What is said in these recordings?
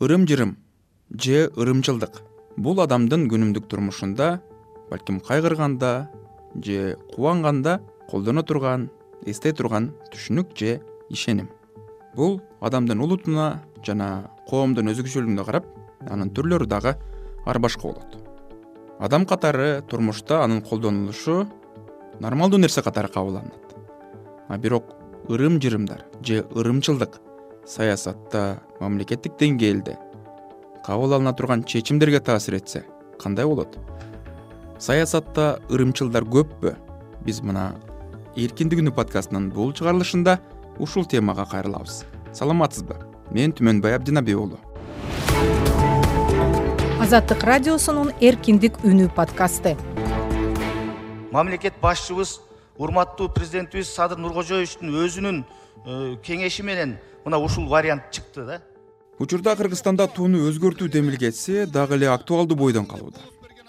ырым жырым же ырымчылдык. Бул адамдын күнүмдүк турмушунда балким кайгырганда же кубанганда колдоно турган эстей турган түшүнүк же ишеним. Бул адамдын улутуна жана коомдун өзгөчөлүгүнө карап анын түрлөрү дагы ар башка болот. Адам катары турмушта анын колдонулушу нормалдуу нерсе катары кабылданат а бирок ырым жырымдар же ырымчылдык саясатта мамлекеттик деңгээлде кабыл алына турган чечимдерге таасир этсе кандай болот? Саясатта ырымчылдар көппү? Биз мына эркиндик үнү подкастынын бул чыгарылышында ушул темага кайрылабыз. Саламатсызбы? Мен түмөнбай абдинаби уулу азаттык радиосунун эркиндик үнү подкасты. Мамлекет башчыбыз урматтуу президентибиз садыр нуркожоевичтин өзүнүн э, кеңеши менен мына ушул вариант чыкты да. Учурда кыргызстанда тууну өзгөртүү демилгеси дагы эле актуалдуу бойдон калууда.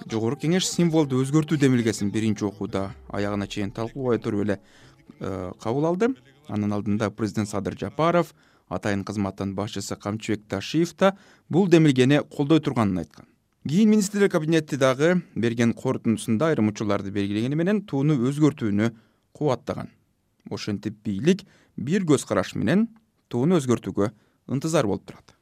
Жогорку кеңеш символду өзгөртүү демилгесин биринчи окууда аягына чейин талкуулабай туруп эле э, кабыл алды. Анын алдында президент садыр жапаров атайын кызматтын башчысы камчыбек ташиев да бул демилгени колдой турганын айткан. Кийин министрлер кабинети дагы берген корутундусунда айрым учурларды белгилегени менен тууну өзгөртүүнү кубаттаган. Ошентип бийлик бир көз караш менен тууну өзгөртүүгө ынтызар болуп турат.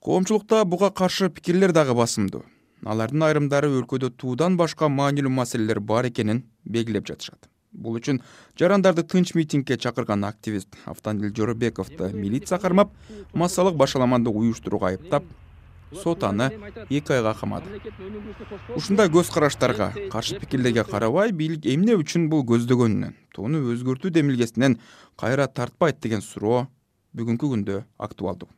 Коомчулукта буга каршы пикирлер дагы басымдуу. Алардын айрымдары өлкөдө туудан башка маанилүү маселелер бар экенин белгилеп жатышат. Бул үчүн жарандарды тынч митингге чакырган активист автандил жоробековду милиция кармап массалык башаламанды уюштурууга айыптап сот аны эки айга камады ушундай көз караштарга каршы пикирлерге карабай бийлик эмне үчүн бул көздөгөнүнөн тууну өзгөртүү демилгесинен кайра тартпайт деген суроо бүгүнкү күндө актуалдуу.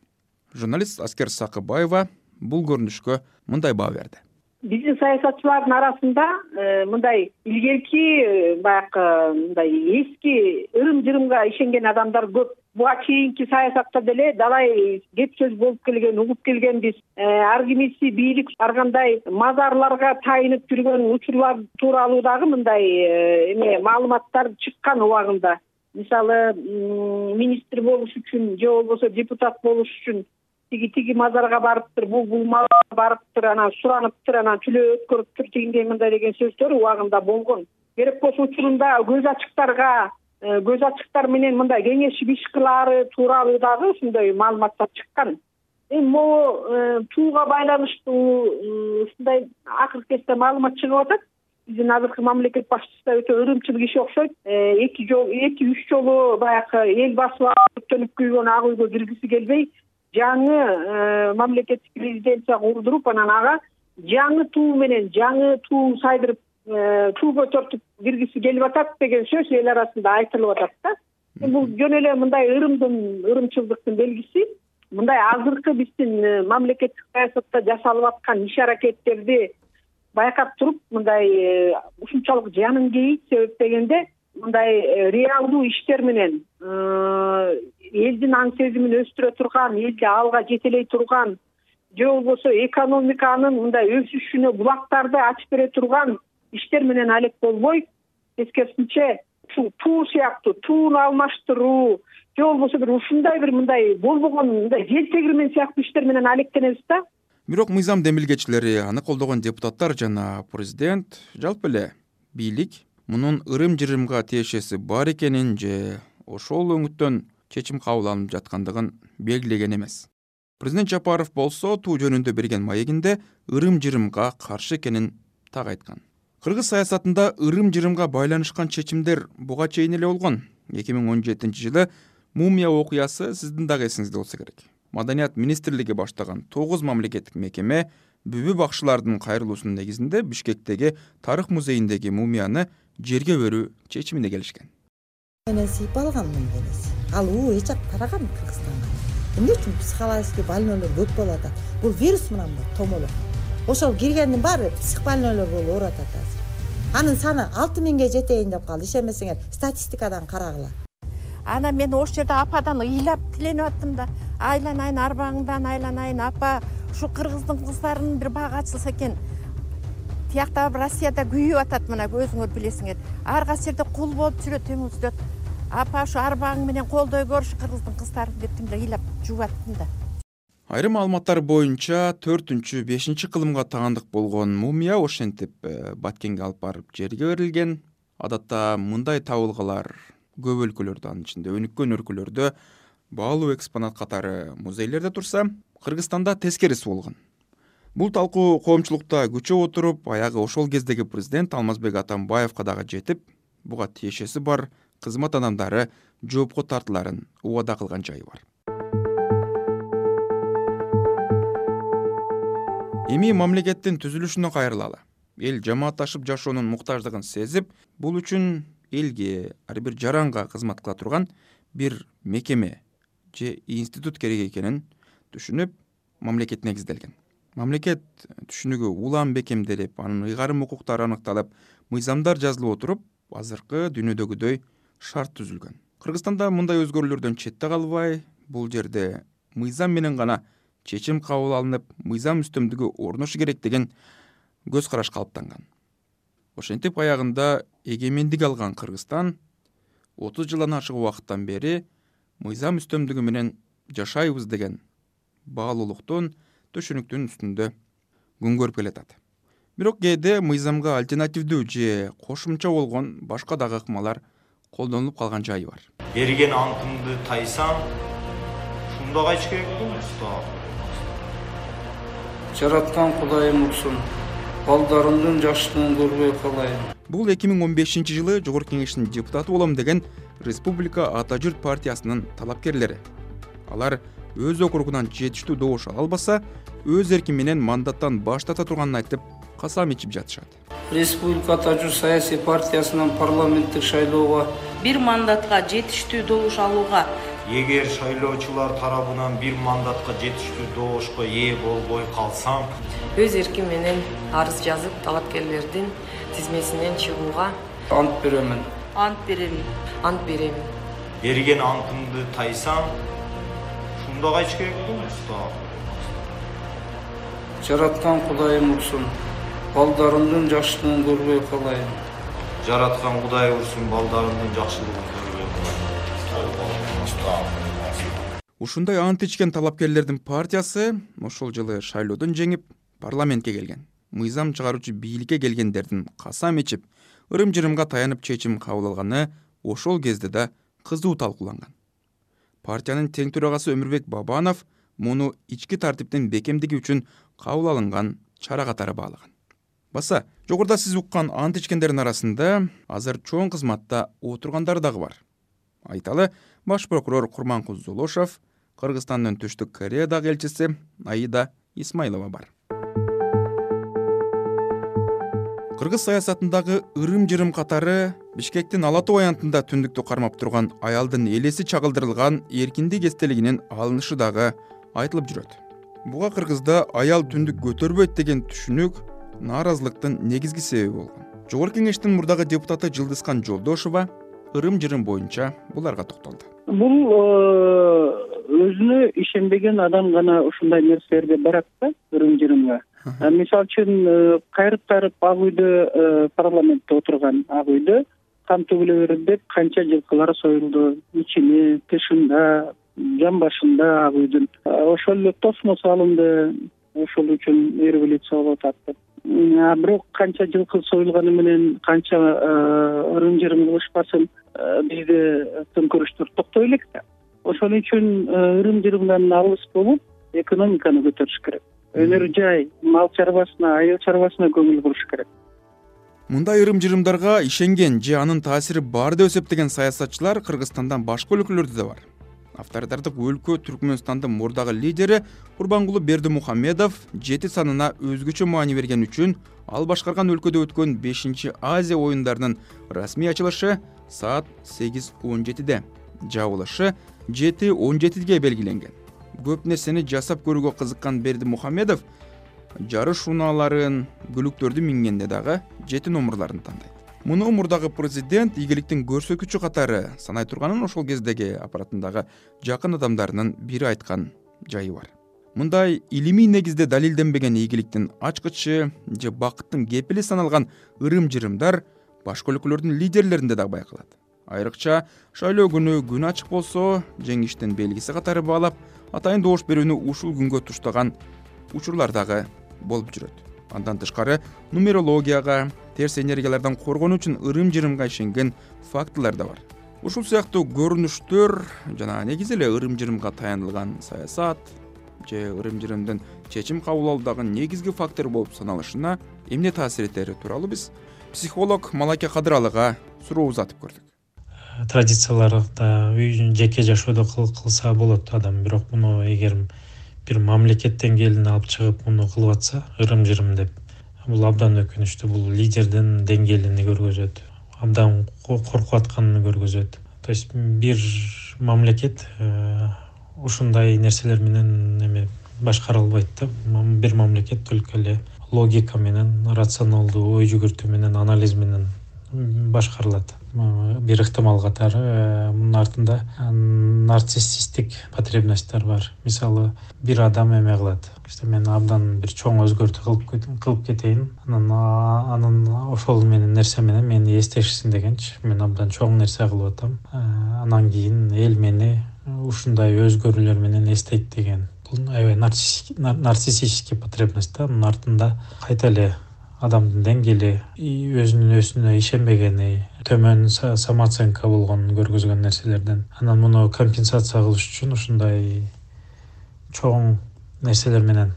Журналист аскер сакыбаева бул көрүнүшкө мындай баа берди. Биздин саясатчылардын арасында э, мындай илгерки э, баягы мындай эски ырым жырымга ишенген адамдар көп. Буга чейинки саясатта деле далай кеп сөз болуп келген угуп келгенбиз э, ар кимиси бийлик ар кандай мазарларга тайынып жүргөн учурлар тууралуу дагы мындай эме маалыматтар чыккан убагында мисалы министр болуш үчүн же болбосо депутат болуш үчүн тиги тиги мазарга барыптыр бул бул мазарга барыптыр анан сураныптыр анан түлөө өткөрүптүр тигиндей мындай деген сөздөр убагында болгон. Керек болсо учурунда көз ачыктарга э, көз ачыктар менен мындай кеңешип иш кылаары тууралуу дагы ушундай маалыматтар чыккан. Эми могу э, тууга байланыштуу ушундай акыркы кезде маалымат чыгып атат биздин азыркы мамлекет башчысы да өтө ырымчыл киши окшойт. Эки жолу эки үч жолу баягы эл басып алып өрттөнүп күйгөн ак үйгө киргиси келбей жаңы э, мамлекеттик резиденция курдуруп анан ага жаңы туу менен жаңы туу сайдырып э, туу көтөртүп киргиси келип атат деген сөз эл арасында айтылып атат да. Бул жөн эле мындай ырымдын ырымчылдыктын белгиси. Мындай азыркы биздин э, мамлекеттик саясатта жасалып аткан иш аракеттерди байкап туруп мындай ушунчалык жаның кейийт себеп дегенде мындай реалдуу иштер менен элдин аң сезимин өстүрө турган элди алга жетелей турган же болбосо экономиканын мындай өсүшүнө булактарды ачып бере турган иштер менен алек болбой тескерисинче ушул туу сыяктуу тууну алмаштыруу же болбосо бир ушундай бир мындай болбогон мындай жер тегирмен сыяктуу иштер менен алектенебиз да бирок мыйзам демилгечилери аны колдогон депутаттар жана президент жалпы эле бийлик мунун ырым жырымга тиешеси бар экенин же ошол өңүттөн чечим кабыл алынып жаткандыгын белгилеген эмес. Президент жапаров болсо туу жөнүндө берген маегинде ырым жырымга каршы экенин так айткан. Кыргыз саясатында ырым жырымга байланышкан чечимдер буга чейин эле болгон. Эки миң он жетинчи жылы мумия окуясы сиздин дагы эсиңизде болсо керек маданият министрлиги баштаган тогуз мамлекеттик мекеме бүбү бакчылардын кайрылуусунун негизинде бишкектеги тарых музейиндеги мумияны жерге берүү чечимине келишкен. Сыйып алган мынденеси ал уу эч жак тараган кыргызстанга. Эмне үчүн психологический больнойлор көп болуп атат бул вирус менен томолок ошол киргендин баары психбольнойлор болуп ооруп атат азыр анын саны алты миңге жетейин деп калды. Ишенбесеңер статистикадан карагыла. Анан мен ошол жерде ападан ыйлап тиленип аттым да айланайын арбаңдан айланайын апа ушул кыргыздын кыздарынын бир багы ачылса экен. Тиякта россияда күйүп атат мына өзүңөр билесиңер. Ар кайсы жерде кул болуп жүрөт апа ушу арбаң менен колдой көрүш кыргыздын кыздарын деп тимилер ыйлап жууп аттым да. Айрым маалыматтар боюнча төртүнчү бешинчи кылымга таандык болгон мумия ошентип э, баткенге алып барып жерге берилген. Адатта мындай табылгалар көп өлкөлөрдө анын ичинде өнүккөн өлкөлөрдө баалуу экспонат катары музейлерде турса кыргызстанда тескериси болгон. Бул талкуу коомчулукта күчөп отуруп аягы ошол кездеги президент алмазбек атамбаевка дагы жетип буга тиешеси бар кызмат адамдары жоопко тартыларын убада кылган жайы бар. Эми мамлекеттин түзүлүшүнө кайрылалы. Эл жамаатташып жашоонун муктаждыгын сезип бул үчүн элге ар бир жаранга кызмат кыла турган бир мекеме же институт керек экенин түшүнүп мамлекет негизделген мамлекет түшүнүгү улам бекемделип анын ыйгарым укуктары аныкталып мыйзамдар жазылып отуруп азыркы дүйнөдөгүдөй шарт түзүлгөн. Кыргызстанда мындай өзгөрүүлөрдөн четте калбай бул жерде мыйзам менен гана чечим кабыл алынып мыйзам үстөмдүгү орношу керек деген көз караш калыптанган. Ошентип аягында эгемендик алган кыргызстан отуз жылдан ашык убакыттан бери мыйзам үстөмдүгү менен жашайбыз деген баалуулуктун түшүнүктүн үстүндө күн көрүп келатат. Бирок кээде мыйзамга альтернативдүү же кошумча болгон башка дагы ыкмалар колдонулуп калган жайы бар. Берген антыңды тайсаң ушунда кайчы керек болмуш жараткан кудайым урсун балдарымдын жакшылыгын көрбөй калайын. Бул эки миң он бешинчи жылы жогорку кеңештин депутаты болом деген республика ата журт партиясынын талапкерлери. Алар өз округунан жетиштүү добуш ала албаса өз эрки менен мандаттан баш тарта турганын айтып касам ичип жатышат. Республика ата журт саясий партиясынан парламенттик шайлоого бир мандатка жетиштүү добуш алууга эгер шайлоочулар тарабынан бир мандатка жетиштүү добушка ээ болбой калсам өз эрким менен арыз жазып талапкерлердин тизмесинен чыгууга ант беремин ант берем. Ант берем. Берген антыңды тайсаң ушунда кайчы керек болмуш жараткан кудайым урсун. Балдарымдын жакшылыгын көрбөй калайын. Жараткан кудай урсун балдарымдын жакшылыгын көрбөй ушундай ант ичкен талапкерлердин партиясы ошол жылы шайлоодон жеңип парламентке келген. Мыйзам чыгаруучу бийликке келгендердин касам ичип ырым жырымга таянып чечим кабыл алганы ошол кезде да кызуу талкууланган. Партиянын тең төрагасы өмүрбек бабанов муну ички тартиптин бекемдиги үчүн кабыл алынган чара катары баалаган баса жогоруда сиз уккан ант ичкендердин арасында азыр чоң кызматта отургандар дагы бар. Айталы баш прокурор курманкул золошов кыргызстандын түштүк кореядагы элчиси аида исмаилова бар кыргыз саясатындагы ырым жырым катары бишкектин ала тоо аянтында түндүктү кармап турган аялдын элеси чагылдырылган эркиндик эстелигинин алынышы дагы айтылып жүрөт. Буга кыргызда аял түндүк көтөрбөйт деген түшүнүк нааразылыктын негизги себеби болгон. Жогорку кеңештин мурдагы депутаты жылдызкан жолдошова ырым жырым боюнча буларга токтолду. Бул э, өзүнө ишенбеген адам гана ушундай нерселерге барат да ырым жырымга мисалы үчүн э, кайрып кайрып ак үйдө э, парламентте отурган ак үйдө кан төгүлө берет деп канча жылкылар союлду. Ичине тышында жамбашында ак үйдүн. Ошол эле тосмо салынды ошол үчүн революция болуп атат деп бирок канча жылкы союлганы менен канча э, ырым жырым кылышпасын бизде төңкөрүштөр токтой элек да. Ошон үчүн ырым жырымдан алыс болуп экономиканы көтөрүш керек өнөр жай мал чарбасына айыл чарбасына көңүл буруш керек. Мындай ырым жырымдарга ишенген же анын таасири бар деп эсептеген саясатчылар кыргызстандан башка өлкөлөрдө да бар. Авторитардык өлкө түркмөнстандын мурдагы лидери курбангулы бердимухамедов жети санына өзгөчө маани берген үчүн ал башкарган өлкөдө өткөн бешинчи азия оюндарынын расмий ачылышы саат сегиз он жетиде жабылышы жети он жетиге белгиленген көп нерсени жасап көрүүгө кызыккан бердимухамедов жарыш унааларын көлүктөрдү мингенде дагы жети номурларын тандайт. Муну мурдагы президент ийгиликтин көрсөткүчү катары санай турганын ошол кездеги аппаратындагы жакын адамдарынын бири айткан жайы бар. Мындай илимий негизде далилденбеген ийгиликтин ачкычы же бакыттын кепили саналган ырым жырымдар башка өлкөлөрдүн лидерлеринде дагы байкалат. Айрыкча шайлоо күнү күн ачык болсо жеңиштин белгиси катары баалап атайын добуш берүүнү ушул күнгө туштаган учурлар дагы болуп жүрөт. Андан тышкары нумерологияга терс энергиялардан коргонуу үчүн ырым жырымга ишенген фактылар да бар. Ушул сыяктуу көрүнүштөр жана негизи эле ырым жырымга таянылган саясат же ырым жырымдын чечим кабыл алуудагы негизги фактор болуп саналышына эмне таасир этери тууралуу биз? Психолог малаке кадыралыга суроо узатып көрдүк традицияларда жеке жашоодо кылса болот адам. Бирок муну эгер бир мамлекеттен келин алып чыгып муну кылып атса ырым жырым деп. Бул абдан өкүнүчтүү бул лидердин деңгээлини көргөзөт абдан коркуп атканын көргөзөт. То есть бир мамлекет э, ушундай нерселер менен эме башкара албайт да бир мамлекет только эле логика менен рационалдуу ой жүгүртүү менен анализ менен башкарылат бир ыктымал катары э, мунун артында нарциссисттик потребностьтер бар. Мисалы бир адам эме кылат. Мен абдан бир чоң өзгөртүү кылып кетейин. Анан анын ошол менен нерсе менен мени эстешсин дегенчи мен абдан чоң нерсе кылып атам. Э, анан кийин эл мени ушундай өзгөрүүлөр менен эстейт деген. Бул аябай нарциссический потребность да. Мунун артында кайта эле адамдын деңгээли өзүнүн өзүнө ишенбегени төмөн самооценка болгонун көргөзгөн нерселерден. Анан муну компенсация кылыш үчүн ушундай чоң нерселер менен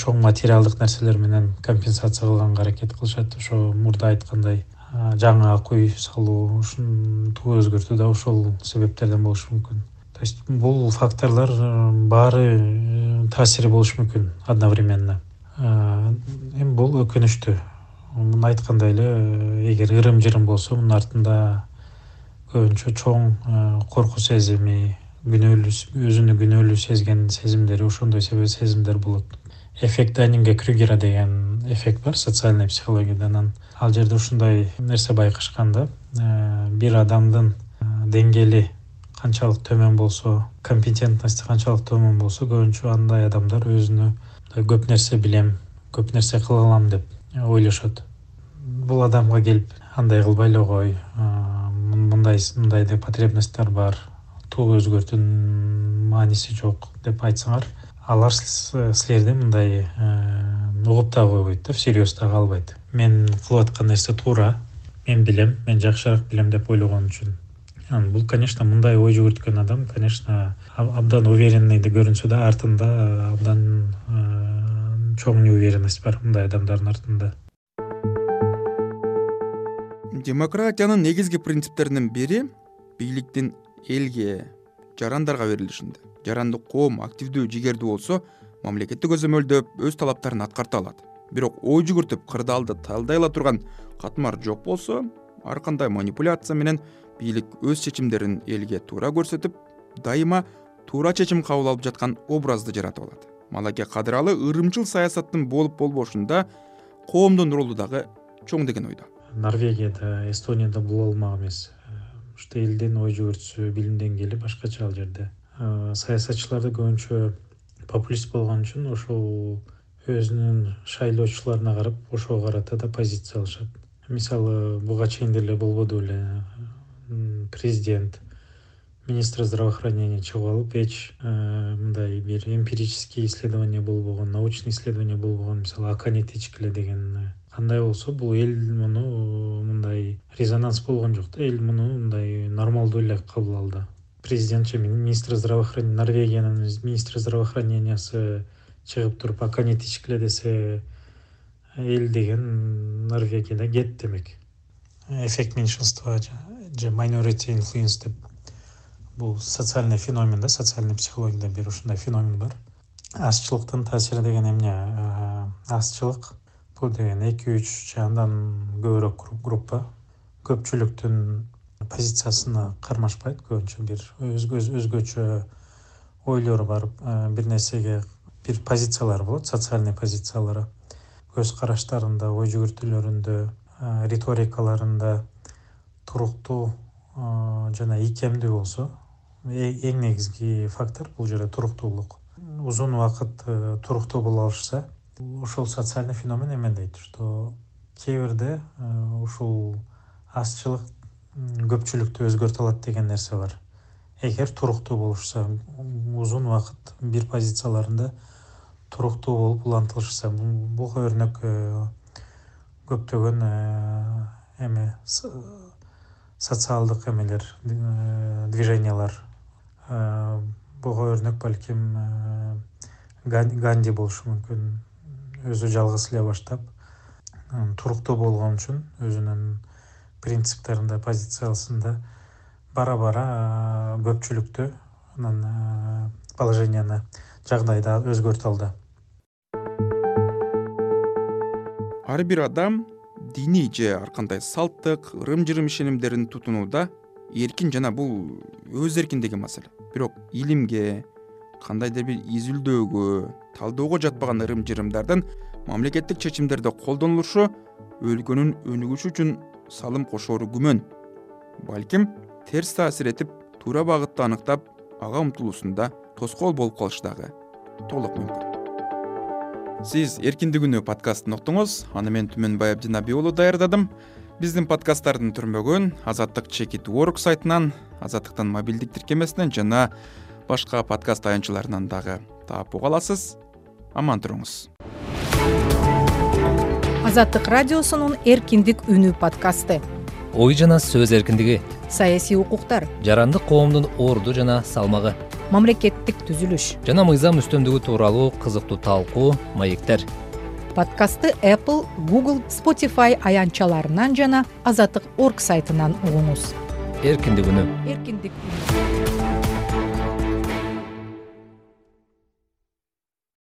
чоң материалдык нерселер менен компенсация кылганга аракет кылышат. Ошо мурда айткандай жаңы ак үй салуу ушун туу өзгөртүү да ошол себептерден болушу мүмкүн. То есть бул факторлор баары э, таасири болушу мүмкүн одновременно эми бул өкүнүчтүү. Муну айткандай эле эгер ырым жырым болсо мунун артында көбүнчө чоң коркуу сезими күнөөлүү өзүнү күнөөлүү сезген сезимдери ошондой сезимдер болот. Эффект даннинга крюгера деген эффект бар социальный психологияда. Анан ал жерде ушундай нерсе байкашкан да бир адамдын деңгээли канчалык төмөн болсо компетентности канчалык төмөн болсо көбүнчө андай адамдар өзүнө көп нерсе билем көп нерсе кыла алам деп ойлошот. Бул адамга келип андай кылбай эле кой мындай мындай деп потребностьтер бар туу өзгөртүүнүн мааниси жок деп айтсаңар алар силерди мындай угуп дагы койбойт да всерьез дагы албайт мен кылып аткан нерсе туура мен билем мен жакшыраак билем деп ойлогон үчүн бул конечно мындай ой жүгүрткөн адам конечно абдан уверенный көрүнсө да артында абдан чоң неуверенность бар мындай адамдардын артында. Демократиянын негизги принциптеринин бири бийликтин элге жарандарга берилишинде. Жарандык коом активдүү жигердүү болсо мамлекетти көзөмөлдөп өз талаптарын аткарта алат. Бирок ой жүгүртүп кырдаалды талдай ала турган катмар жок болсо ар кандай манипуляция менен бийлик өз чечимдерин элге туура көрсөтүп дайыма туура чечим кабыл алып жаткан образды жаратып алат. Малаке кадыралы ырымчыл саясаттын болуп болбошунда коомдун ролу дагы чоң деген ойдо. Норвегияда эстонияда бул болмок эмес. Ушул элдин ой жүгүртүүсү билим деңгээли башкача ал жерде. Саясатчылар да көбүнчө популист болгон үчүн ошол өзүнүн шайлоочуларына карап ошого карата да позиция алышат. Мисалы буга чейин деле болбоду беле президент министр здравоохранения чыгып алып эч э, мындай бир эмпирический исследование болбогон научный исследование болбогон мисалы аканетичкиле деген кандай болсо бул эл муну мындай резонанс болгон жок да. Эл муну мындай нормалдуу эле кабыл алды. Президент же министр здравоохранения норвегиянын министри здравоохранениясы чыгып туруп аканетичкиле десе эл деген норвегияда кет демек эффект меньшинства же minority influence деп. Бул социальный феномен да социальный психологияда бир ушундай феномен бар. Азчылыктын таасири деген эмне? Азчылык бул деген эки үч же андан көбүрөөк группа көпчүлүктүн позициясына кармашпайт. Көбүнчө бир өзгөчө ойлору бар. Бир нерсеге бир позициялары болот социальный позициялары. Көз караштарында ой жүгүртүүлөрүндө риторикаларында туруктуу жана ийкемдүү болсо э, эң негизги фактор бул жерде туруктуулук. Узун убакыт э, туруктуу боло алышса ошол социальный феномен эме дейт что кээ бирде э, ушул азчылык көпчүлүктү өзгөртө алат деген нерсе бар. Эгер туруктуу болушса узун убакыт бир позицияларында туруктуу болуп улантылышса буга өрнөк көптөгөн эме социалдык эмелер движениялар буга өрнөк балким ганди болушу мүмкүн. Өзү жалгыз эле баштап туруктуу болгон үчүн өзүнүн принциптеринде позициясында бара бара көпчүлүктү анан положенияны жагдайды өзгөртө алды ар бир адам диний же ар кандай салттык ырым жырым ишенимдерин тутунууда эркин жана бул өз эркин деген маселе. Бирок илимге кандайдыр бир изилдөөгө талоого жатпаган ырым жырымдардын мамлекеттик чечимдерде колдонулушу өлкөнүн өнүгүшү үчүн салым кошоору күмөн. Балким терс таасир этип туура багытты аныктап ага умтулуусунда тоскоол болуп калышы дагы толук мүмкүн сиз эркиндик үнү подкастын уктуңуз. Аны мен түмөнбай абдинаби уулу даярдадым. Биздин подкасттардын түрмөгүн азаттык чекит орг сайтынан азаттыктын мобилдик тиркемесинен жана башка подкаст таянчыларынан дагы таап уга аласыз. Аман туруңуз. Азаттык радиосунун эркиндик үнү подкасты. Ой жана сөз эркиндиги саясий укуктар. жарандык коомдун орду жана салмагы мамлекеттик түзүлүш. Жана мыйзам үстөмдүгү тууралуу кызыктуу талкуу маектер. Подкастты apple google spotify аянтчаларынан жана азаттык орг сайтынан угуңуз. Эркиндик үнү эркиндик үнү